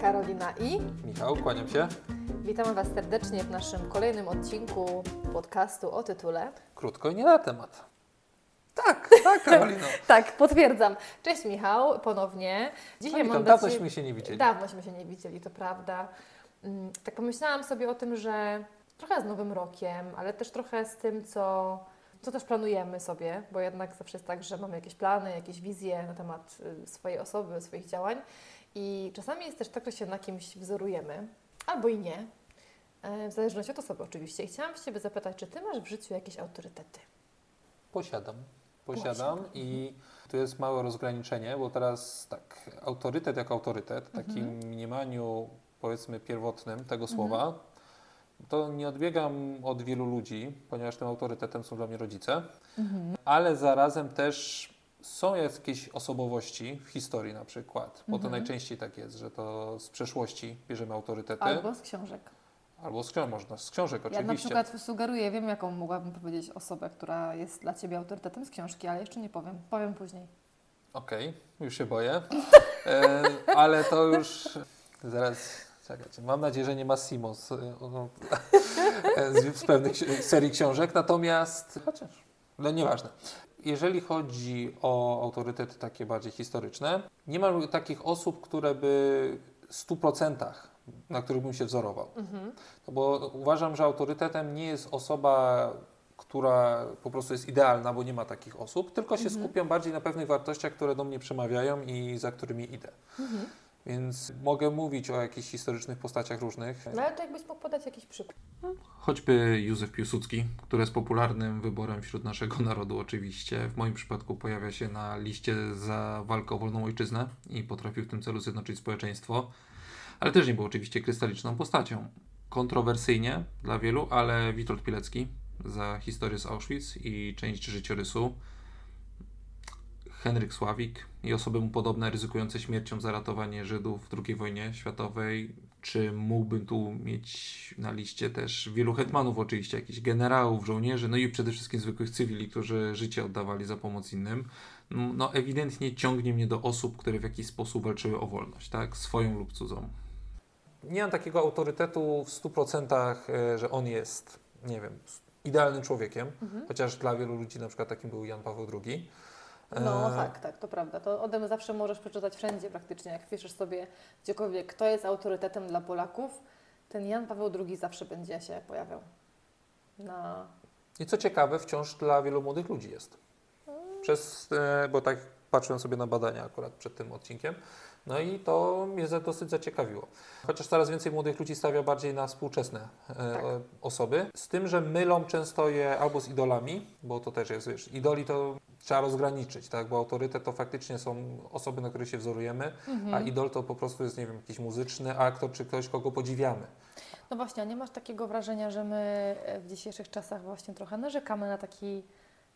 Karolina i Michał, kłaniam się. witamy Was serdecznie w naszym kolejnym odcinku podcastu o tytule. Krótko i nie na temat. Tak, tak, Karolino. Tak, potwierdzam. Cześć Michał, ponownie. Dzisiaj No, mam dawnośmy się nie widzieli. Dawnośmy się nie widzieli, to prawda. Mm, Tak pomyślałam sobie o tym, że trochę z Nowym Rokiem, ale też trochę z tym, co, co też planujemy sobie, bo jednak zawsze jest tak, że mamy jakieś plany, jakieś wizje na temat y, swojej osoby, swoich działań i czasami jest też tak, że się na kimś wzorujemy, albo i nie, e, w zależności od osoby oczywiście. I chciałam się Ciebie zapytać, czy Ty masz w życiu jakieś autorytety? Posiadam. Posiadam Posiadam. i tu jest małe rozgraniczenie, bo teraz tak, autorytet jak autorytet, w takim Mhm. mniemaniu powiedzmy pierwotnym tego słowa, to nie odbiegam od wielu ludzi, ponieważ tym autorytetem są dla mnie rodzice, ale zarazem też są jakieś osobowości w historii na przykład, bo to Mhm. najczęściej tak jest, że to z przeszłości bierzemy autorytety. Albo z książek. Albo z książek, można, z książek Ja na oczywiście. przykład sugeruję, wiem jaką mogłabym powiedzieć osobę, która jest dla Ciebie autorytetem z książki, ale jeszcze nie powiem. Powiem później. Okej, już się boję. E, ale to już zaraz. Czekajcie. Mam nadzieję, że nie ma Simo z, o, z, z pewnych serii książek, natomiast chociaż, no nieważne. Jeżeli chodzi o autorytety takie bardziej historyczne, nie ma takich osób, które by w 100% na których bym się wzorował. Mhm. No bo uważam, że autorytetem nie jest osoba, która po prostu jest idealna, bo nie ma takich osób, tylko się Mhm. skupiam bardziej na pewnych wartościach, które do mnie przemawiają i za którymi idę. Mhm. Więc mogę mówić o jakichś historycznych postaciach różnych. No ale to jakbyś mógł podać jakiś przykład. Choćby Józef Piłsudski, który jest popularnym wyborem wśród naszego narodu oczywiście. W moim przypadku pojawia się na liście za walkę o wolną ojczyznę i potrafił w tym celu zjednoczyć społeczeństwo. Ale też nie był oczywiście krystaliczną postacią. Kontrowersyjnie dla wielu, ale Witold Pilecki za historię z Auschwitz i część życiorysu. Henryk Sławik i osoby mu podobne ryzykujące śmiercią za ratowanie Żydów w II wojnie światowej. Czy mógłbym tu mieć na liście też wielu hetmanów oczywiście, jakichś generałów, żołnierzy, no i przede wszystkim zwykłych cywili, którzy życie oddawali za pomoc innym. No ewidentnie ciągnie mnie do osób, które w jakiś sposób walczyły o wolność, tak? Swoją lub cudzą. Nie mam takiego autorytetu w 100%, e, że on jest, nie wiem, idealnym człowiekiem, Mhm. chociaż dla wielu ludzi na przykład takim był Jan Paweł II. No E, tak, tak, to prawda. To o tym zawsze możesz przeczytać wszędzie praktycznie. Jak piszesz sobie gdziekolwiek, kto jest autorytetem dla Polaków, ten Jan Paweł II zawsze będzie się pojawiał. Na... I co ciekawe, wciąż dla wielu młodych ludzi jest. Przez, e, bo tak patrzyłem sobie na badania akurat przed tym odcinkiem, no i to mnie dosyć zaciekawiło. Chociaż coraz więcej młodych ludzi stawia bardziej na współczesne e, Tak. osoby, z tym, że mylą często je albo z idolami, bo to też jest, wiesz, idoli to trzeba rozgraniczyć, tak, bo autorytet to faktycznie są osoby, na których się wzorujemy, Mhm. a idol to po prostu jest, nie wiem, jakiś muzyczny aktor, czy ktoś, kogo podziwiamy. No właśnie, a nie masz takiego wrażenia, że my e, w dzisiejszych czasach właśnie trochę narzekamy na taki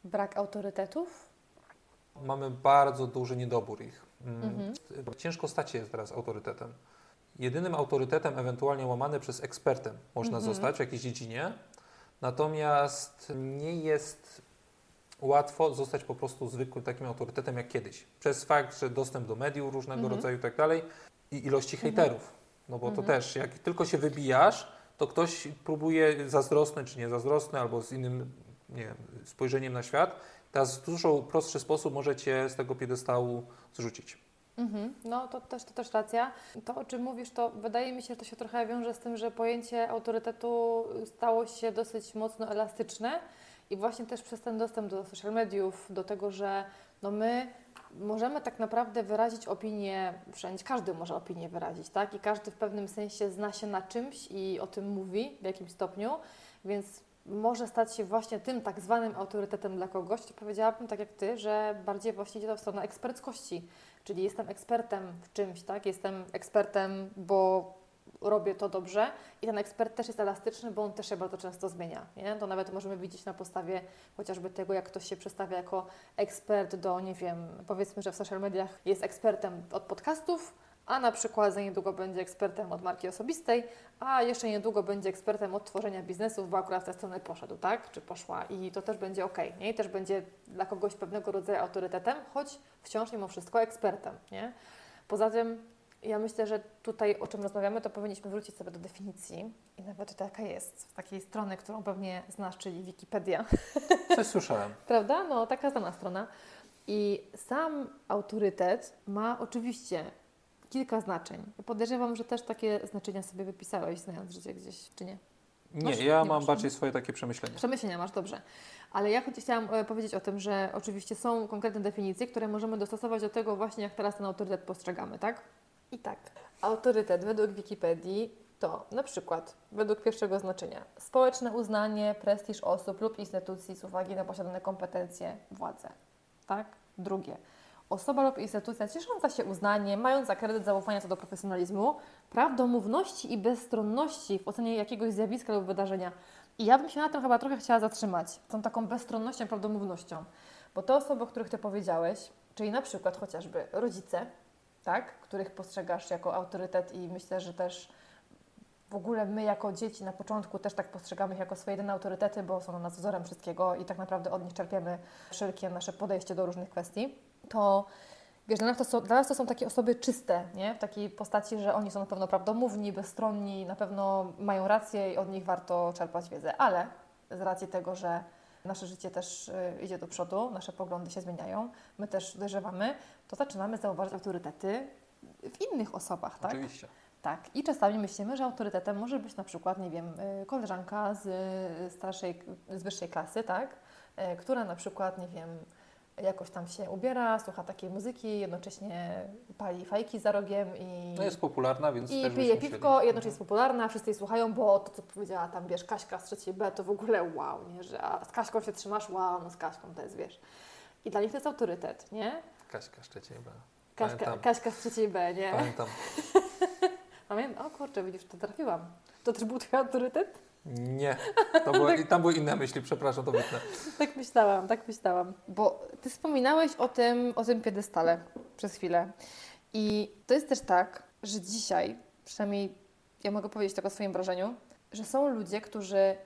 brak autorytetów? Mamy bardzo duży niedobór ich. Mm, Mhm. Ciężko stać się teraz autorytetem. Jedynym autorytetem, ewentualnie łamany przez ekspertem, można Mhm. zostać w jakiejś dziedzinie, natomiast nie jest łatwo zostać po prostu zwykłym takim autorytetem jak kiedyś. Przez fakt, że dostęp do mediów różnego Mhm. rodzaju i tak dalej i ilości Mhm. hejterów. No bo Mhm. to też, jak tylko się wybijasz, to ktoś próbuje zazdrosny czy niezazdrosny, albo z innym nie wiem, spojrzeniem na świat, teraz w dużo prostszy sposób może cię z tego piedestału zrzucić. Mhm. No to też, to też racja. To, o czym mówisz, to wydaje mi się, że to się trochę wiąże z tym, że pojęcie autorytetu stało się dosyć mocno elastyczne i właśnie też przez ten dostęp do social mediów, do tego, że no my możemy tak naprawdę wyrazić opinię wszędzie, każdy może opinię wyrazić, tak? I każdy w pewnym sensie zna się na czymś i o tym mówi w jakimś stopniu, więc może stać się właśnie tym tak zwanym autorytetem dla kogoś, to powiedziałabym tak jak Ty, że bardziej właśnie idzie to w stronę eksperckości, czyli jestem ekspertem w czymś, tak? Jestem ekspertem, bo robię to dobrze i ten ekspert też jest elastyczny, bo on też się bardzo często zmienia, nie? To nawet możemy widzieć na podstawie chociażby tego, jak ktoś się przedstawia jako ekspert do, nie wiem, powiedzmy, że w social mediach jest ekspertem od podcastów, a na przykład za niedługo będzie ekspertem od marki osobistej, a jeszcze niedługo będzie ekspertem od tworzenia biznesów, bo akurat w tę stronę poszedł, tak? Czy poszła i to też będzie ok, nie? I też będzie dla kogoś pewnego rodzaju autorytetem, choć wciąż mimo wszystko ekspertem, nie? Poza tym Ja myślę, że tutaj o czym rozmawiamy, to powinniśmy wrócić sobie do definicji i nawet jaka jest, z takiej strony, którą pewnie znasz, czyli Wikipedia. Coś słyszałem. Prawda? No, taka znana strona. I sam autorytet ma oczywiście kilka znaczeń. Podejrzewam, że też takie znaczenia sobie wypisałeś, znając życie gdzieś, czy nie? Nie, Masz- ja nie mam masz, bardziej mhm. swoje takie przemyślenia. Przemyślenia masz, dobrze. Ale ja chciałam e, powiedzieć o tym, że oczywiście są konkretne definicje, które możemy dostosować do tego właśnie, jak teraz ten autorytet postrzegamy, tak? I tak. Autorytet według Wikipedii to na przykład, według pierwszego znaczenia, społeczne uznanie, prestiż osób lub instytucji z uwagi na posiadane kompetencje, władzę. Tak? Drugie. Osoba lub instytucja ciesząca się uznaniem, mająca kredyt zaufania co do profesjonalizmu, prawdomówności i bezstronności w ocenie jakiegoś zjawiska lub wydarzenia. I ja bym się na tym chyba trochę chciała zatrzymać, tą taką bezstronnością, prawdomównością. Bo te osoby, o których Ty powiedziałeś, czyli na przykład chociażby rodzice, tak, których postrzegasz jako autorytet i myślę, że też w ogóle my jako dzieci na początku też tak postrzegamy ich jako swoje jedyne autorytety, bo są dla nas wzorem wszystkiego i tak naprawdę od nich czerpiemy wszelkie nasze podejście do różnych kwestii, to wiesz, dla nas to są, dla nas to są takie osoby czyste, nie? W takiej postaci, że oni są na pewno prawdomówni, bezstronni, na pewno mają rację i od nich warto czerpać wiedzę, ale z racji tego, że nasze życie też y, idzie do przodu, nasze poglądy się zmieniają, my też dojrzewamy, to zaczynamy zauważać autorytety w innych osobach, tak? Oczywiście. Tak, i czasami myślimy, że autorytetem może być na przykład, nie wiem, y, koleżanka z y, starszej, z wyższej klasy, tak, która na przykład, nie wiem, jakoś tam się ubiera, słucha takiej muzyki, jednocześnie pali fajki za rogiem i, No jest popularna, więc i pije piwko, jednocześnie jest popularna, wszyscy jej słuchają, bo to, co powiedziała tam, wiesz, Kaśka z trzeciej B, to w ogóle wow, nie, że a z Kaśką się trzymasz, wow, no z Kaśką to jest, wiesz. I dla nich to jest autorytet, nie? Kaśka Szczecień, B. Kaśka. Kaśka z trzeciej B, nie? Pamiętam. Pamiętam, o kurczę, widzisz, to trafiłam. To też był twój autorytet? Nie, to i tam były inne myśli, przepraszam, to wytnę. Tak myślałam, tak myślałam. Bo ty wspominałeś o tym, o tym piedestale przez chwilę. I to jest też tak, że dzisiaj, przynajmniej ja mogę powiedzieć tak o swoim wrażeniu, że są ludzie, którzy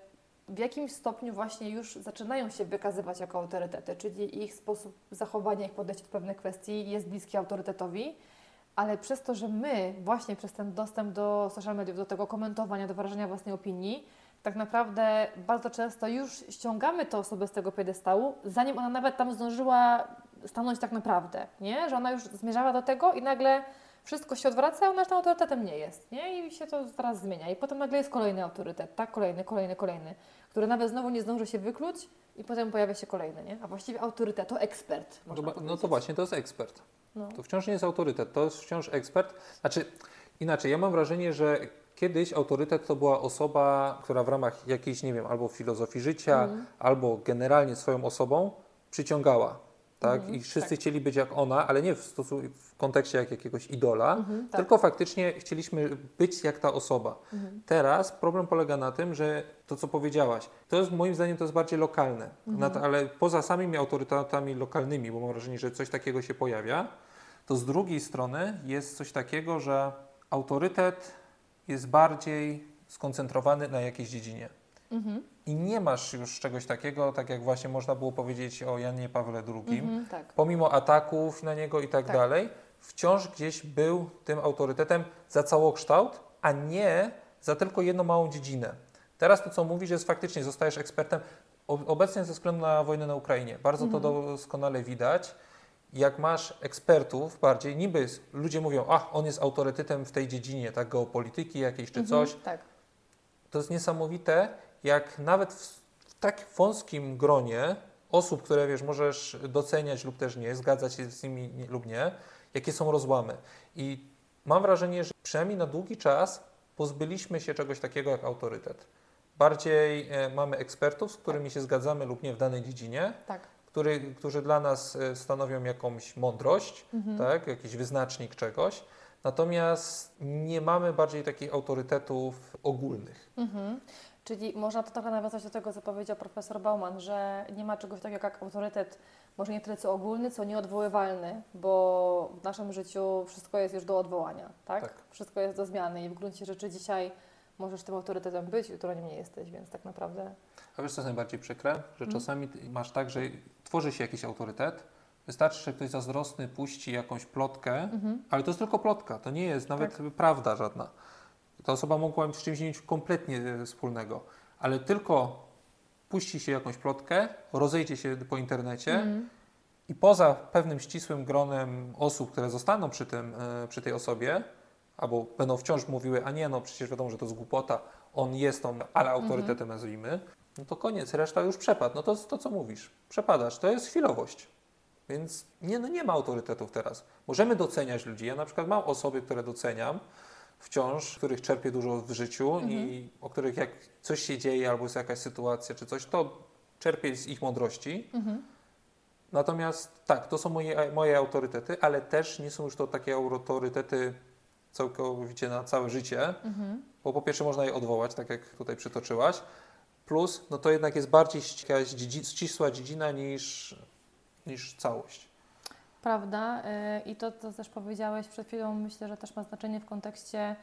w jakimś stopniu właśnie już zaczynają się wykazywać jako autorytety, czyli ich sposób zachowania, ich podejście do pewnych kwestii jest bliski autorytetowi, ale przez to, że my właśnie przez ten dostęp do social mediów, do tego komentowania, do wyrażania własnej opinii, tak naprawdę bardzo często już ściągamy tę osobę z tego piedestału, zanim ona nawet tam zdążyła stanąć tak naprawdę, nie? Że ona już zmierzała do tego i nagle wszystko się odwraca, a ona już tym autorytetem nie jest, nie? I się to zaraz zmienia. I potem nagle jest kolejny autorytet, tak? Kolejny, kolejny, kolejny, który nawet znowu nie zdąży się wykluć i potem pojawia się kolejny, nie? A właściwie autorytet to ekspert, No, no to właśnie, to jest ekspert. No. To wciąż nie jest autorytet, to jest wciąż ekspert. Znaczy, inaczej, ja mam wrażenie, że kiedyś autorytet to była osoba, która w ramach jakiejś, nie wiem, albo filozofii życia, Mhm. albo generalnie swoją osobą przyciągała. Tak? Mhm, I wszyscy tak. chcieli być jak ona, ale nie w, stosu- w kontekście jak jakiegoś idola, Mhm, tak. tylko faktycznie chcieliśmy być jak ta osoba. Teraz problem polega na tym, że to, co powiedziałaś, to jest moim zdaniem to jest bardziej lokalne. Nat- ale poza samymi autorytetami lokalnymi, bo mam wrażenie, że coś takiego się pojawia, to z drugiej strony jest coś takiego, że autorytet jest bardziej skoncentrowany na jakiejś dziedzinie. Mhm. I nie masz już czegoś takiego, tak jak właśnie można było powiedzieć o Janie Pawle II, Mhm, tak. pomimo ataków na niego i tak, Tak. dalej, wciąż gdzieś był tym autorytetem za całokształt, a nie za tylko jedną małą dziedzinę. Teraz to, co mówisz, jest faktycznie, zostajesz ekspertem. Obecnie ze względu na wojnę na Ukrainie, bardzo to doskonale widać. Jak masz ekspertów bardziej, niby ludzie mówią, ach, on jest autorytetem w tej dziedzinie, tak, geopolityki jakiejś czy coś, Mhm, tak. to jest niesamowite, jak nawet w, w tak wąskim gronie osób, które wiesz, możesz doceniać lub też nie, zgadzać się z nimi nie, lub nie, jakie są rozłamy. I mam wrażenie, że przynajmniej na długi czas pozbyliśmy się czegoś takiego jak autorytet. Bardziej e, mamy ekspertów, z którymi się zgadzamy lub nie w danej dziedzinie, Tak. Który, którzy dla nas e, stanowią jakąś mądrość, Mhm. tak, jakiś wyznacznik czegoś. Natomiast nie mamy bardziej takich autorytetów ogólnych. Mhm. Czyli można to trochę nawiązać do tego, co powiedział profesor Bauman, że nie ma czegoś takiego jak autorytet, może nie tyle co ogólny, co nieodwoływalny, bo w naszym życiu wszystko jest już do odwołania, tak? Tak. Wszystko jest do zmiany i w gruncie rzeczy dzisiaj możesz tym autorytetem być, jutro nim nie jesteś, więc tak naprawdę A wiesz, co jest najbardziej przykre? Że Mhm. czasami masz tak, że tworzy się jakiś autorytet, Wystarczy, że ktoś zazdrosny puści jakąś plotkę, Mhm. ale to jest tylko plotka, to nie jest nawet prawda żadna. Ta osoba mogła z czymś mieć kompletnie e, wspólnego, ale tylko puści się jakąś plotkę, rozejdzie się po internecie Mhm. i poza pewnym ścisłym gronem osób, które zostaną przy, tym, e, przy tej osobie, albo będą wciąż mówiły, a nie, no przecież wiadomo, że to jest głupota, on jest tą, ale autorytetem nazwijmy, no to koniec, reszta już przepadł. No to to, co mówisz. Przepadasz, to jest chwilowość. Więc nie, no nie ma autorytetów teraz. Możemy doceniać ludzi. Ja na przykład mam osoby, które doceniam wciąż, których czerpię dużo w życiu i o których jak coś się dzieje albo jest jakaś sytuacja czy coś, to czerpię z ich mądrości. Mhm. Natomiast tak, to są moje, moje autorytety, ale też nie są już to takie autorytety całkowicie na całe życie, Mhm. bo po pierwsze można je odwołać, tak jak tutaj przytoczyłaś, plus no to jednak jest bardziej jakaś ścisła dziedzina niż, niż całość. Prawda. y, I to, co też powiedziałeś przed chwilą, myślę, że też ma znaczenie w kontekście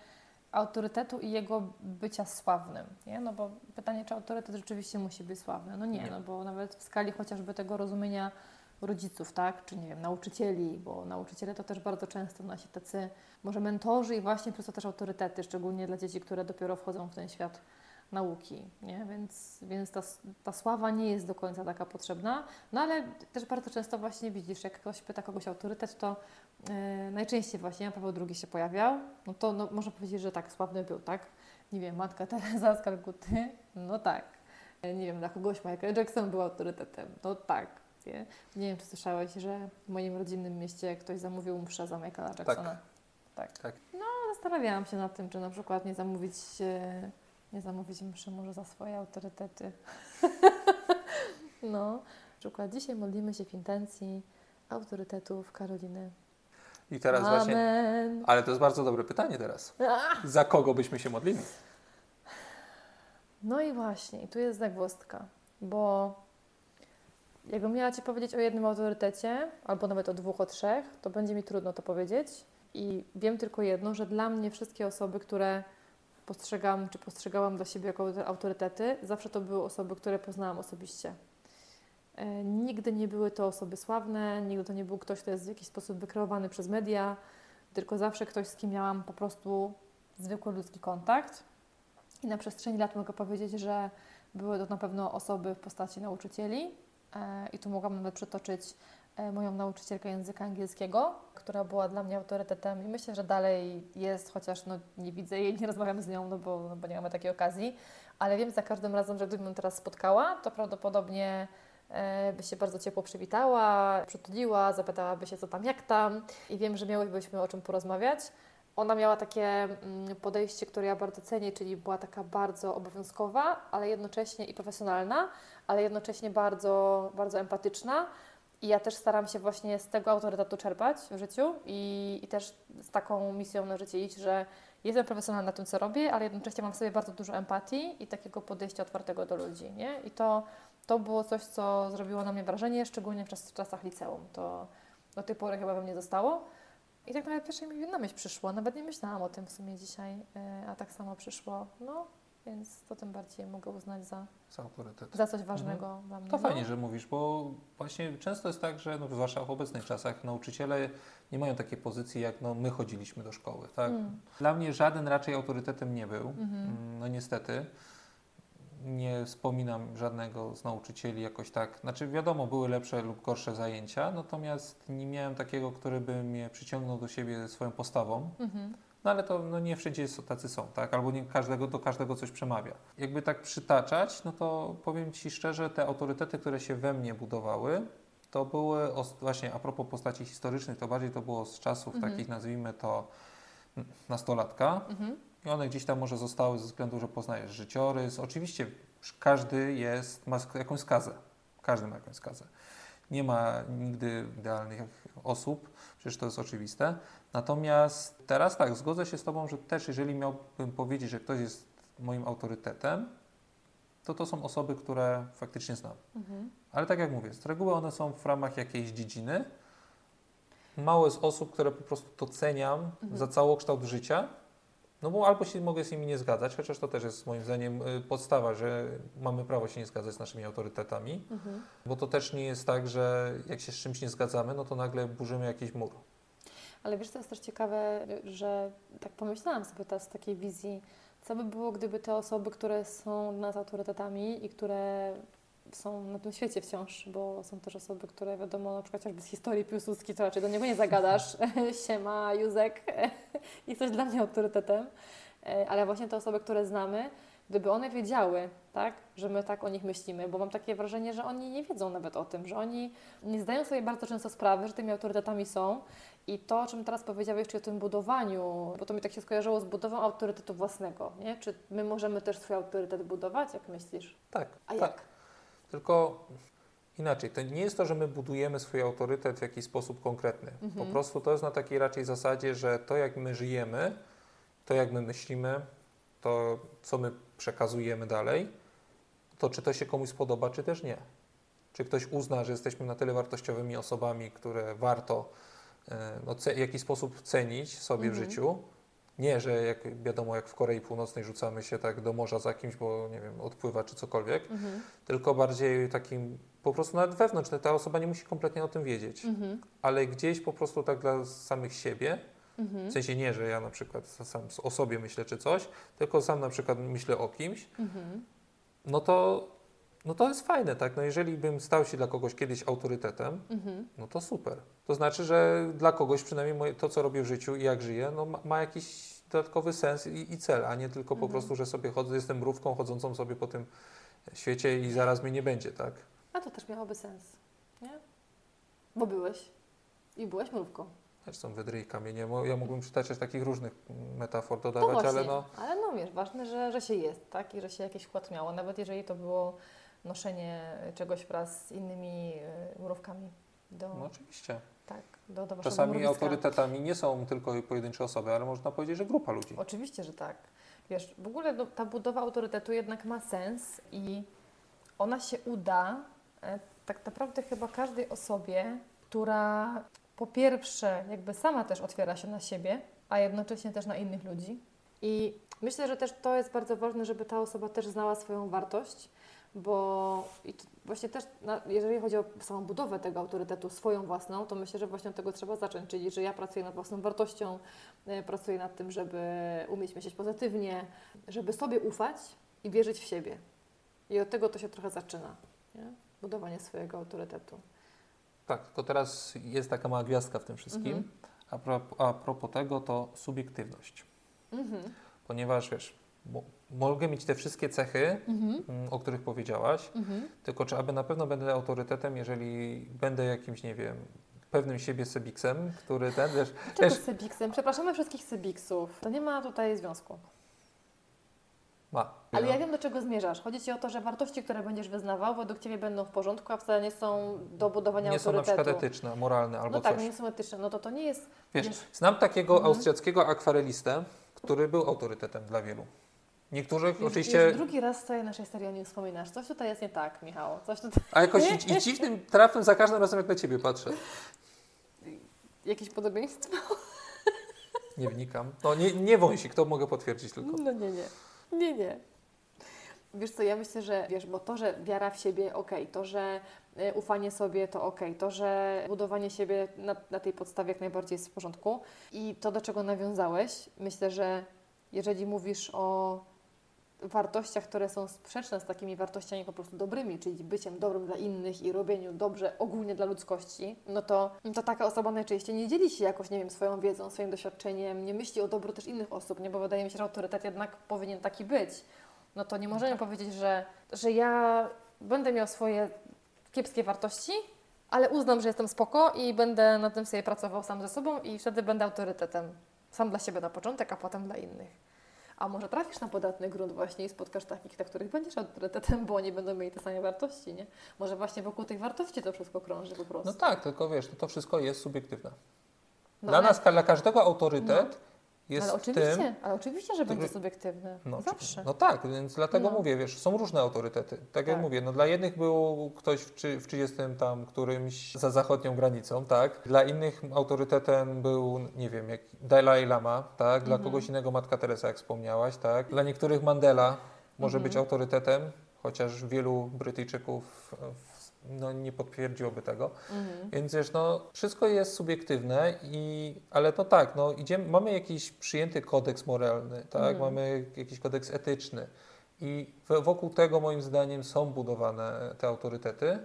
autorytetu i jego bycia sławnym. Nie? No bo pytanie, czy autorytet rzeczywiście musi być sławny? No nie, Nie. no bo nawet w skali chociażby tego rozumienia rodziców, tak? Czy nie wiem, nauczycieli, bo nauczyciele to też bardzo często nasi tacy może mentorzy i właśnie przez to też autorytety, szczególnie dla dzieci, które dopiero wchodzą w ten świat nauki, nie? Więc, więc ta, ta sława nie jest do końca taka potrzebna, no ale też bardzo często właśnie widzisz, jak ktoś pyta kogoś o autorytet, to yy, najczęściej właśnie Paweł II się pojawiał, no to no, można powiedzieć, że tak, sławny był, tak? Nie wiem, Matka Teresa z Kalkuty, no tak. E, Nie wiem, dla kogoś Michael Jackson był autorytetem, no tak. Nie, nie wiem, czy słyszałeś, że w moim rodzinnym mieście ktoś zamówił mszę za Michaela Jacksona. Tak. Tak. No, zastanawiałam się nad tym, czy na przykład nie zamówić, e, nie zamówić mszy może za swoje autorytety. no, na przykład dzisiaj modlimy się w intencji autorytetów Karoliny. I teraz właśnie, Amen. ale to jest bardzo dobre pytanie teraz. Ah! Za kogo byśmy się modlili? No i właśnie, i tu jest zagwozdka, bo jakbym miała Ci powiedzieć o jednym autorytecie, albo nawet o dwóch, o trzech, to będzie mi trudno to powiedzieć. I wiem tylko jedno, że dla mnie wszystkie osoby, które postrzegam, czy postrzegałam dla siebie jako autorytety, zawsze to były osoby, które poznałam osobiście. E, nigdy nie były to osoby sławne, nigdy to nie był ktoś, kto jest w jakiś sposób wykreowany przez media, tylko zawsze ktoś, z kim miałam po prostu zwykły ludzki kontakt. I na przestrzeni lat mogę powiedzieć, że były to na pewno osoby w postaci nauczycieli. E, I tu mogłam nawet przytoczyć moją nauczycielkę języka angielskiego, która była dla mnie autorytetem i myślę, że dalej jest, chociaż no, nie widzę jej, nie rozmawiam z nią, no bo, no bo nie mamy takiej okazji, ale wiem za każdym razem, że gdybym ją teraz spotkała, to prawdopodobnie e, by się bardzo ciepło przywitała, przytuliła, zapytałaby się co tam, jak tam i wiem, że miałybyśmy o czym porozmawiać. Ona miała takie mm, podejście, które ja bardzo cenię, czyli była taka bardzo obowiązkowa, ale jednocześnie i profesjonalna, ale jednocześnie bardzo, bardzo empatyczna. I ja też staram się właśnie z tego autorytetu czerpać w życiu i, i też z taką misją na życie iść, że jestem profesjonalna w tym, co robię, ale jednocześnie mam w sobie bardzo dużo empatii i takiego podejścia otwartego do ludzi. Nie? I to, to było coś, co zrobiło na mnie wrażenie, szczególnie w, czas, w czasach liceum. To do tej pory chyba we mnie zostało. I tak nawet pierwsze mi na myśl przyszło, nawet nie myślałam o tym w sumie dzisiaj, yy, a tak samo przyszło, no, więc to tym bardziej mogę uznać za, Z autorytetu. za coś ważnego dla mnie. To no. fajnie, że mówisz, bo właśnie często jest tak, że no, zwłaszcza w obecnych czasach nauczyciele nie mają takiej pozycji, jak no, my chodziliśmy do szkoły. Tak? Mm. Dla mnie żaden raczej autorytetem nie był. Mhm. Mm, No niestety. Nie wspominam żadnego z nauczycieli jakoś tak. Znaczy wiadomo, były lepsze lub gorsze zajęcia, natomiast nie miałem takiego, który by mnie przyciągnął do siebie swoją postawą. Mhm. No ale to no, nie wszędzie tacy są, tak? Albo nie każdego, do każdego coś przemawia. Jakby tak przytaczać, no to powiem Ci szczerze, te autorytety, które się we mnie budowały, to były właśnie a propos postaci historycznych, to bardziej to było z czasów Mhm. takich, nazwijmy to nastolatka. Mhm. I one gdzieś tam może zostały ze względu, że poznajesz życiorys. Oczywiście każdy jest, ma jakąś skazę. Każdy ma jakąś skazę. Nie ma nigdy idealnych osób, przecież to jest oczywiste. Natomiast teraz tak, zgodzę się z Tobą, że też jeżeli miałbym powiedzieć, że ktoś jest moim autorytetem, to to są osoby, które faktycznie znam. Mhm. Ale tak jak mówię, z reguły one są w ramach jakiejś dziedziny. Mało jest osób, które po prostu doceniam Mhm. za całokształt życia. No bo albo się mogę z nimi nie zgadzać, chociaż to też jest moim zdaniem y, podstawa, że mamy prawo się nie zgadzać z naszymi autorytetami, Mhm. bo to też nie jest tak, że jak się z czymś nie zgadzamy, no to nagle burzymy jakiś mur. Ale wiesz, co jest też ciekawe, że tak pomyślałam sobie teraz z takiej wizji, co by było, gdyby te osoby, które są dla nas autorytetami i które są na tym świecie wciąż, bo są też osoby, które wiadomo, na przykład chociażby z historii Piłsudski, to raczej do niego nie zagadasz, siema, Józek, jesteś dla mnie autorytetem, E, ale właśnie te osoby, które znamy, gdyby one wiedziały, tak, że my tak o nich myślimy, bo mam takie wrażenie, że oni nie wiedzą nawet o tym, że oni nie zdają sobie bardzo często sprawy, że tymi autorytetami są i to, o czym teraz powiedziałeś, czyli o tym budowaniu, bo to mi tak się skojarzyło z budową autorytetu własnego, nie? Czy my możemy też swój autorytet budować, jak myślisz? Tak, A tak. jak? Tylko inaczej, to nie jest to, że my budujemy swój autorytet w jakiś sposób konkretny. Po Mhm. prostu to jest na takiej raczej zasadzie, że to jak my żyjemy, to jak my myślimy, to co my przekazujemy dalej, to czy to się komuś spodoba, czy też nie. Czy ktoś uzna, że jesteśmy na tyle wartościowymi osobami, które warto e, no, w jakiś sposób cenić sobie w Mhm. życiu. Nie, że jak wiadomo, jak w Korei Północnej rzucamy się tak do morza za kimś, bo nie wiem, odpływa czy cokolwiek, Mhm. tylko bardziej takim po prostu nawet wewnątrz. Ta osoba nie musi kompletnie o tym wiedzieć, Mhm. ale gdzieś po prostu tak dla samych siebie, Mhm. w sensie nie, że ja na przykład sam o sobie myślę czy coś, tylko sam na przykład myślę o kimś, Mhm. no to, no to jest fajne, tak? No jeżeli bym stał się dla kogoś kiedyś autorytetem, Mhm. no to super. To znaczy, że dla kogoś przynajmniej moje, to, co robię w życiu i jak żyję, no ma, ma jakiś dodatkowy sens i, i cel, a nie tylko po Mhm. prostu, że sobie chodzę, jestem mrówką chodzącą sobie po tym świecie i zaraz mnie nie będzie, tak? A to też miałoby sens, nie? Bo byłeś i byłeś mrówką. Są wydry i kamienie. Ja mógłbym przytaczać takich różnych metafor To dodawać, właśnie, ale no, ale no wiesz, ważne, że, że się jest, tak? I że się jakiś wkład miało, nawet jeżeli to było noszenie czegoś wraz z innymi y, mrówkami do, no oczywiście. tak, do, do Czasami mrowiska. autorytetami nie są tylko pojedyncze osoby, ale można powiedzieć, że grupa ludzi. Oczywiście, że tak. Wiesz, w ogóle no, ta budowa autorytetu jednak ma sens i ona się uda e, tak naprawdę chyba każdej osobie, która po pierwsze jakby sama też otwiera się na siebie, a jednocześnie też na innych ludzi. I myślę, że też to jest bardzo ważne, żeby ta osoba też znała swoją wartość, bo i właśnie też, na, jeżeli chodzi o samą budowę tego autorytetu, swoją własną, to myślę, że właśnie od tego trzeba zacząć, czyli że ja pracuję nad własną wartością, e, pracuję nad tym, żeby umieć myśleć pozytywnie, żeby sobie ufać i wierzyć w siebie. I od tego to się trochę zaczyna, nie? budowanie swojego autorytetu. Tak, tylko teraz jest taka mała gwiazdka w tym wszystkim. Mhm. A, pro, a propos tego, to subiektywność. Mhm. Ponieważ wiesz, mogę mieć te wszystkie cechy, Mhm. mm, o których powiedziałaś, Mhm. tylko czy aby na pewno będę autorytetem, jeżeli będę jakimś, nie wiem, pewnym siebie sebiksem, który ten, wiesz, Czego Wiesz- Sebiksem? Przepraszamy wszystkich Sebiksów. To nie ma tutaj związku. ma. Ale no. ja wiem, do czego zmierzasz. Chodzi Ci o to, że wartości, które będziesz wyznawał, według Ciebie będą w porządku, a wcale nie są do budowania nie są na autorytetu. przykład etyczne, moralne albo no tak, coś. nie są etyczne. No to to nie jest... Wiesz, wiesz- znam takiego Mhm. austriackiego akwarelistę, który był autorytetem dla wielu. Niektórych Już, oczywiście, już drugi raz naszej serii o nim wspominasz. Coś tutaj jest nie tak, Michał. Coś tutaj... a jakoś i, i dziwnym trafem za każdym razem jak na Ciebie patrzę. Jakieś podobieństwo? Nie wnikam. No nie, nie wąsik, to mogę potwierdzić tylko. No nie, nie. Nie, nie. Wiesz co, ja myślę, że wiesz, bo to, że wiara w siebie, okej, to, że y, ufanie sobie, to okej, to, że budowanie siebie na, na tej podstawie jak najbardziej jest w porządku i to, do czego nawiązałeś, myślę, że jeżeli mówisz o wartościach, które są sprzeczne z takimi wartościami po prostu dobrymi, czyli byciem dobrym dla innych i robieniu dobrze ogólnie dla ludzkości, no to, to taka osoba najczęściej nie dzieli się jakoś, nie wiem, swoją wiedzą, swoim doświadczeniem, nie myśli o dobru też innych osób, nie? Bo wydaje mi się, że autorytet jednak powinien taki być. No to nie możemy powiedzieć, że, że ja będę miał swoje kiepskie wartości, ale uznam, że jestem spoko i będę na tym sobie pracował sam ze sobą i wtedy będę autorytetem. Sam dla siebie na początek, a potem dla innych. A może trafisz na podatny grunt właśnie i spotkasz takich, na których będziesz autorytetem, bo oni będą mieli te same wartości, nie? Może właśnie wokół tych wartości to wszystko krąży po prostu. No tak, tylko wiesz, to, to wszystko jest subiektywne. No dla nas, dla każdego autorytet jest ale oczywiście, tym, ale oczywiście, że będzie subiektywny. No, Zawsze. No tak, więc dlatego No. mówię, wiesz, są różne autorytety. Tak jak Tak. mówię, no dla jednych był ktoś w, w 30 tam którymś za zachodnią granicą, tak? Dla innych autorytetem był, nie wiem, jak Dalai Lama, tak? Dla Mhm. kogoś innego Matka Teresa, jak wspomniałaś, tak? Dla niektórych Mandela może Mhm. być autorytetem, chociaż wielu Brytyjczyków no, nie potwierdziłoby tego. Mhm. Więc wiesz, no, wszystko jest subiektywne, i, ale to tak, no, idziemy, mamy jakiś przyjęty kodeks moralny, tak? Mhm. mamy jakiś kodeks etyczny i wokół tego moim zdaniem są budowane te autorytety.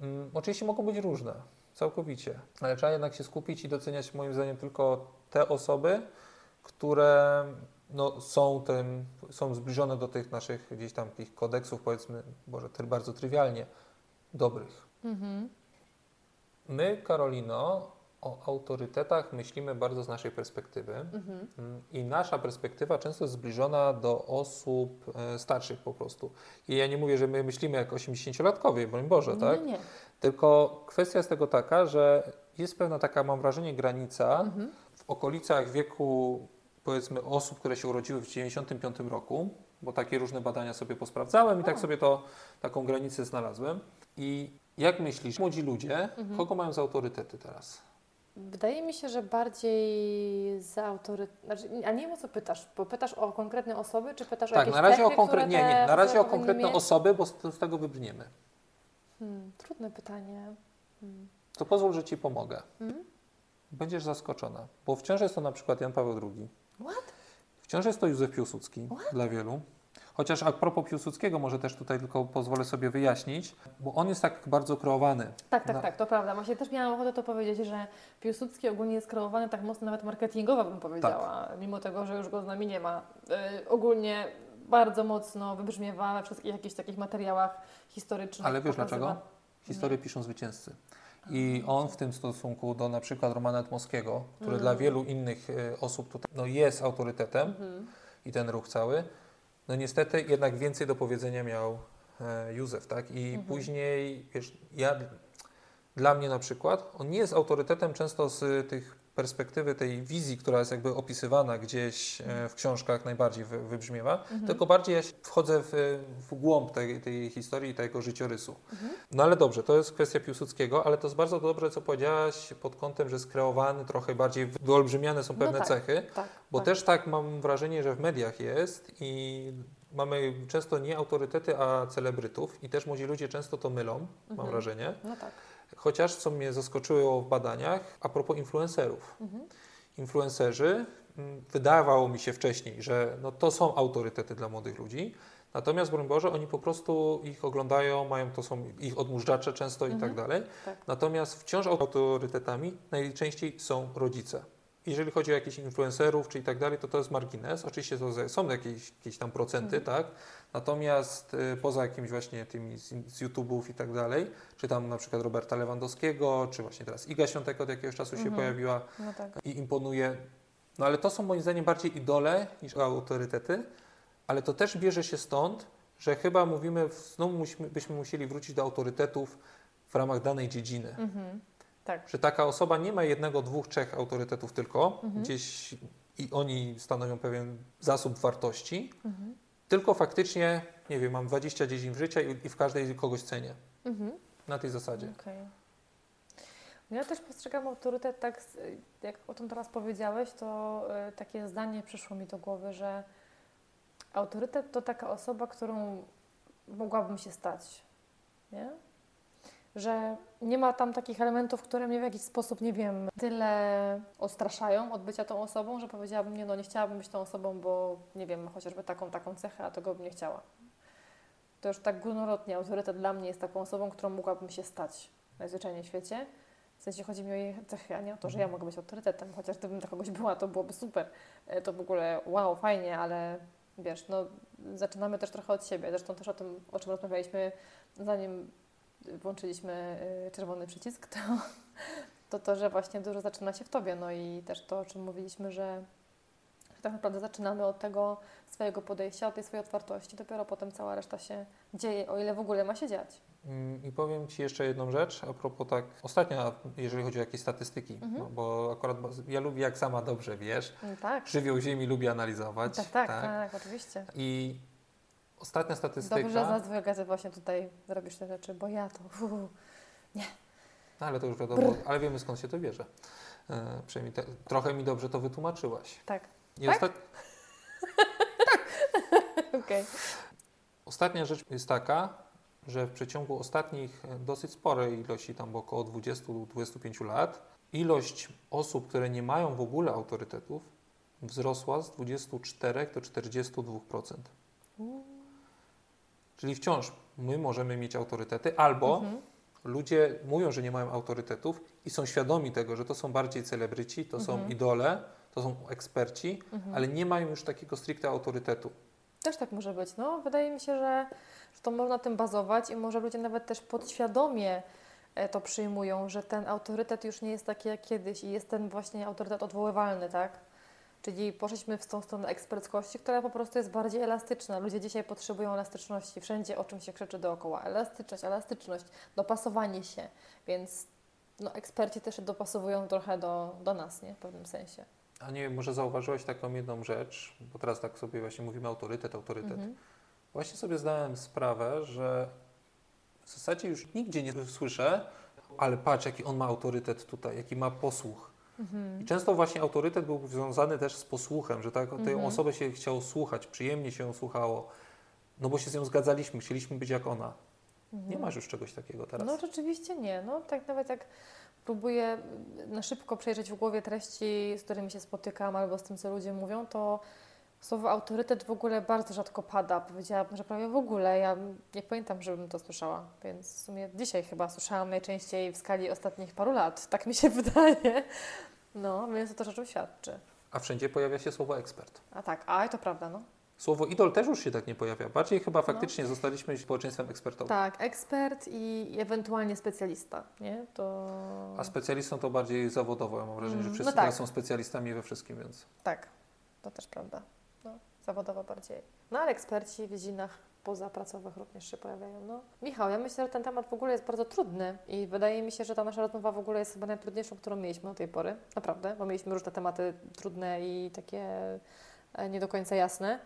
Mm, oczywiście mogą być różne, całkowicie, ale trzeba jednak się skupić i doceniać moim zdaniem tylko te osoby, które no, są, tym, są zbliżone do tych naszych gdzieś tam takich kodeksów, powiedzmy, może bardzo trywialnie, dobrych. Mhm. My, Karolino, o autorytetach myślimy bardzo z naszej perspektywy Mhm. I nasza perspektywa często jest zbliżona do osób e, starszych po prostu. I ja nie mówię, że my myślimy jak 80-latkowie, broń Boże, tak? Nie, nie. Tylko kwestia jest tego taka, że jest pewna taka, mam wrażenie, granica Mhm. w okolicach wieku powiedzmy osób, które się urodziły w 95 roku, bo takie różne badania sobie posprawdzałem i tak O. sobie to, taką granicę znalazłem. I jak myślisz, młodzi ludzie, Mhm. kogo mają za autorytety teraz? Wydaje mi się, że bardziej za autorytet. Znaczy, a nie wiem o co pytasz, bo pytasz o konkretne osoby, czy pytasz o Tak, jakieś na razie o cechy, które nie, nie, na razie o konkretne mieć? osoby, bo z, tego wybrniemy. Hmm, trudne pytanie. Hmm. To pozwól, że Ci pomogę. Mhm. Będziesz zaskoczona, bo wciąż jest to na przykład Jan Paweł II. What? Wciąż jest to Józef Piłsudski dla wielu. Chociaż a propos Piłsudskiego, może też tutaj tylko pozwolę sobie wyjaśnić, bo on jest tak bardzo kreowany. Tak, tak, Na- tak, to prawda. Właśnie też miałam ochotę to powiedzieć, że Piłsudski ogólnie jest kreowany tak mocno nawet marketingowo, bym powiedziała, Tak. mimo tego, że już go z nami nie ma. Y, ogólnie bardzo mocno wybrzmiewa we wszystkich jakichś takich materiałach historycznych. Ale wiesz pokazywa- dlaczego? Historię piszą zwycięzcy. I on w tym stosunku do na przykład Romana Dmowskiego, który dla wielu innych y, osób tutaj no, jest autorytetem Mhm. i ten ruch cały, no niestety jednak więcej do powiedzenia miał e, Józef, tak? I Mhm. później, wiesz, ja, dla mnie na przykład, on nie jest autorytetem często z tych perspektywy tej wizji, która jest jakby opisywana gdzieś e, w książkach najbardziej wy, wybrzmiewa, Mhm. tylko bardziej ja się wchodzę w, w głąb tej, tej historii i tego życiorysu. Mhm. No ale dobrze, to jest kwestia Piłsudskiego, ale to jest bardzo dobrze, co powiedziałaś pod kątem, że skreowany, trochę bardziej wyolbrzymiane są No pewne tak. cechy. Tak, Bo tak. też tak mam wrażenie, że w mediach jest i mamy często nie autorytety, a celebrytów i też młodzi ludzie często to mylą, mam Mhm. wrażenie. No tak. Chociaż co mnie zaskoczyło w badaniach, a propos influencerów. Mhm. Influencerzy, mm, wydawało mi się wcześniej, że no to są autorytety dla młodych ludzi, natomiast broń Boże, oni po prostu ich oglądają, mają to są ich odmóżdżacze często i Mhm. tak dalej. Tak. Natomiast wciąż autorytetami najczęściej są rodzice. Jeżeli chodzi o jakichś influencerów czy i tak dalej, to to jest margines. Oczywiście to są jakieś, jakieś tam procenty, tak? Natomiast y, poza jakimiś właśnie tymi z, z YouTube'ów i tak dalej, czy tam na przykład Roberta Lewandowskiego, czy właśnie teraz Iga Świątek od jakiegoś czasu się Mhm. pojawiła No tak. i imponuje. No ale to są moim zdaniem bardziej idole niż autorytety, ale to też bierze się stąd, że chyba mówimy, znowu musimy, byśmy musieli wrócić do autorytetów w ramach danej dziedziny. Mhm. Tak. Że taka osoba nie ma jednego, dwóch, trzech autorytetów tylko, Mhm. gdzieś i oni stanowią pewien zasób wartości, Mhm. tylko faktycznie, nie wiem, mam 20 dziedzin życia i, i w każdej kogoś cenię. Mhm. Na tej zasadzie. Okej. No ja też postrzegam autorytet tak, jak o tym teraz powiedziałeś, to y, takie zdanie przyszło mi do głowy, że autorytet to taka osoba, którą mogłabym się stać, nie? Że nie ma tam takich elementów, które mnie w jakiś sposób, nie wiem, tyle odstraszają od bycia tą osobą, że powiedziałabym, nie no, nie chciałabym być tą osobą, bo nie wiem, chociażby taką, taką cechę, a tego bym nie chciała. To już tak górnolotnie autorytet dla mnie jest taką osobą, którą mogłabym się stać najzwyczajniej w świecie. W sensie chodzi mi o jej cechy, a nie o to, że ja mogę być autorytetem. Chociaż gdybym dla kogoś była, to byłoby super. E, To w ogóle wow, fajnie, ale wiesz, no zaczynamy też trochę od siebie. Zresztą też o tym, o czym rozmawialiśmy, zanim włączyliśmy y, czerwony przycisk, to, to to, że właśnie dużo zaczyna się w tobie. No i też to, o czym mówiliśmy, że, że tak naprawdę zaczynamy od tego swojego podejścia, od tej swojej otwartości. Dopiero potem cała reszta się dzieje, o ile w ogóle ma się dziać. Mm, I powiem Ci jeszcze jedną rzecz, a propos tak, ostatnia, jeżeli chodzi o jakieś statystyki, Mhm. no, bo akurat ja lubię, jak sama dobrze wiesz, No tak. żywioł ziemi lubię analizować. Tak, tak, tak, oczywiście. I ostatnia statystyka, Dobrze, że z nas dwóch gazy właśnie tutaj robisz te rzeczy, bo ja to... uu, no, ale to już wiadomo, ale wiemy skąd się to bierze. E, przynajmniej te, trochę mi dobrze to wytłumaczyłaś. tak, I Tak? osta- okej. ostatnia rzecz jest taka, że w przeciągu ostatnich e, dosyć sporej ilości, tam około 20-25 lat, ilość osób, które nie mają w ogóle autorytetów, wzrosła z 24 do 42%. Czyli wciąż my możemy mieć autorytety, albo Mhm. ludzie mówią, że nie mają autorytetów i są świadomi tego, że to są bardziej celebryci, to są Mhm. idole, to są eksperci, Mhm. ale nie mają już takiego stricte autorytetu. Też tak może być. No, wydaje mi się, że, że to można tym bazować i może ludzie nawet też podświadomie e, to przyjmują, że ten autorytet już nie jest taki jak kiedyś i jest ten właśnie autorytet odwoływalny, tak? Czyli poszliśmy w tą stronę eksperckości, która po prostu jest bardziej elastyczna. Ludzie dzisiaj potrzebują elastyczności. Wszędzie o czym się krzyczy dookoła. Elastyczność, elastyczność, dopasowanie się. Więc no, eksperci też się dopasowują trochę do, do nas, nie? W pewnym sensie. A nie wiem, może zauważyłaś taką jedną rzecz, bo teraz tak sobie właśnie mówimy autorytet, autorytet. Mhm. Właśnie sobie zdałem sprawę, że w zasadzie już nigdzie nie słyszę, ale patrz, jaki on ma autorytet tutaj, jaki ma posłuch. Mhm. I często właśnie autorytet był związany też z posłuchem, że tak, tę Mhm. osobę się chciało słuchać, przyjemnie się ją słuchało, no bo się z nią zgadzaliśmy, chcieliśmy być jak ona. Nie Mhm. masz już czegoś takiego teraz. No rzeczywiście nie. No tak nawet jak próbuję na szybko przejrzeć w głowie treści, z którymi się spotykam albo z tym, co ludzie mówią, to słowo autorytet w ogóle bardzo rzadko pada. Powiedziałabym, że prawie w ogóle. Ja nie pamiętam, żebym to słyszała, więc w sumie dzisiaj chyba słyszałam najczęściej w skali ostatnich paru lat. Tak mi się wydaje. No, więc to też o czym świadczy. A wszędzie pojawia się słowo ekspert. A tak, a to prawda, no. Słowo idol też już się tak nie pojawia. Bardziej chyba faktycznie zostaliśmy społeczeństwem ekspertowym. Tak, ekspert i ewentualnie specjalista, nie? To... A specjalistą to bardziej zawodowo. Ja mam wrażenie, że Mm, wszyscy no tak. teraz są specjalistami we wszystkim, więc Tak, to też prawda. Zawodowo bardziej. No ale eksperci w dziedzinach pozapracowych również się pojawiają. No. Michał, ja myślę, że ten temat w ogóle jest bardzo trudny i wydaje mi się, że ta nasza rozmowa w ogóle jest chyba najtrudniejszą, którą mieliśmy do tej pory. Naprawdę, bo mieliśmy różne tematy trudne i takie e, nie do końca jasne.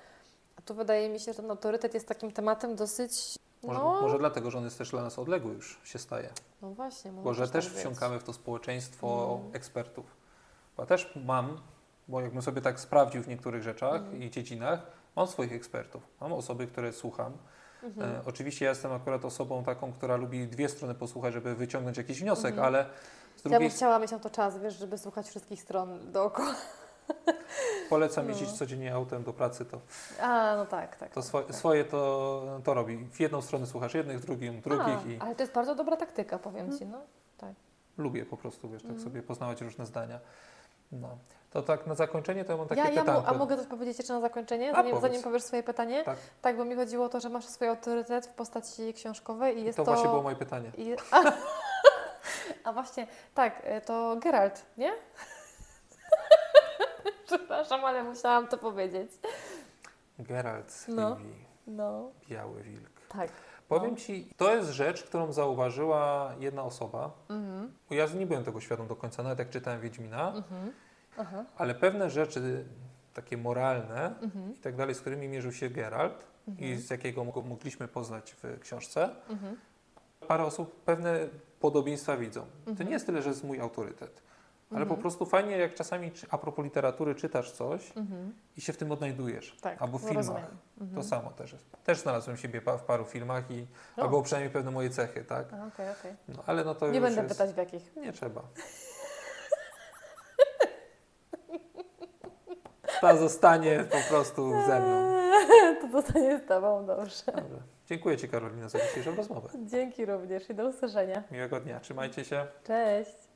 A tu wydaje mi się, że ten autorytet jest takim tematem dosyć... może, No, może dlatego, że on jest też dla nas odległy już się staje. no właśnie. może Bo że też tak wsiąkamy w to społeczeństwo Mm. ekspertów. Bo ja też mam, bo jakbym sobie tak sprawdził w niektórych rzeczach Mm. i dziedzinach, mam swoich ekspertów. Mam osoby, które słucham. Mhm. E, oczywiście ja jestem akurat osobą taką, która lubi dwie strony posłuchać, żeby wyciągnąć jakiś wniosek, Mhm. ale z Ja drugiej bym chciała mieć na to czas, wiesz, żeby słuchać wszystkich stron dookoła. polecam No. jeździć codziennie autem do pracy, to, A, no tak, tak. to tak, swo, tak. swoje to, to robi. W jedną stronę słuchasz jednych, drugim drugich A, i Ale to jest bardzo dobra taktyka, powiem Ci. No. lubię po prostu, wiesz, tak Mhm. sobie poznawać różne zdania. No. To tak na zakończenie to ja mam takie Ja, ja pytanko. a mogę coś powiedzieć jeszcze na zakończenie, A, zanim, powiedz. zanim powiesz swoje pytanie? Tak. Tak, bo mi chodziło o to, że masz swój autorytet w postaci książkowej i jest to, to... właśnie było moje pytanie. I... A, a właśnie, tak, y, to Geralt, nie? Przepraszam, ale musiałam to powiedzieć. Geralt z No. No, Biały Wilk. tak. Powiem Ci, to jest rzecz, którą zauważyła jedna osoba. Mhm, Ja nie byłem tego świadom do końca, nawet jak czytałem Wiedźmina, mhm, aha, ale pewne rzeczy takie moralne mhm, i tak dalej, z którymi mierzył się Geralt i mhm, z jakiego go mogliśmy poznać w książce, mhm, parę osób pewne podobieństwa widzą. To Mhm. nie jest tyle, że jest mój autorytet, ale Mhm. po prostu fajnie, jak czasami a propos literatury czytasz coś mhm. i się w tym odnajdujesz. Tak, Albo w no filmach. Mhm. To samo też jest. Też znalazłem siebie w paru filmach i O. albo przynajmniej pewne moje cechy, tak? A, Okej, okej. No, ale no to Nie będę jest... pytać w jakich. Nie trzeba. Ta zostanie po prostu ze mną. To zostanie z Tobą, dobrze. Dobrze. Dziękuję Ci Karolina za dzisiejszą rozmowę. Dzięki również i do usłyszenia. Miłego dnia. Trzymajcie się. Cześć.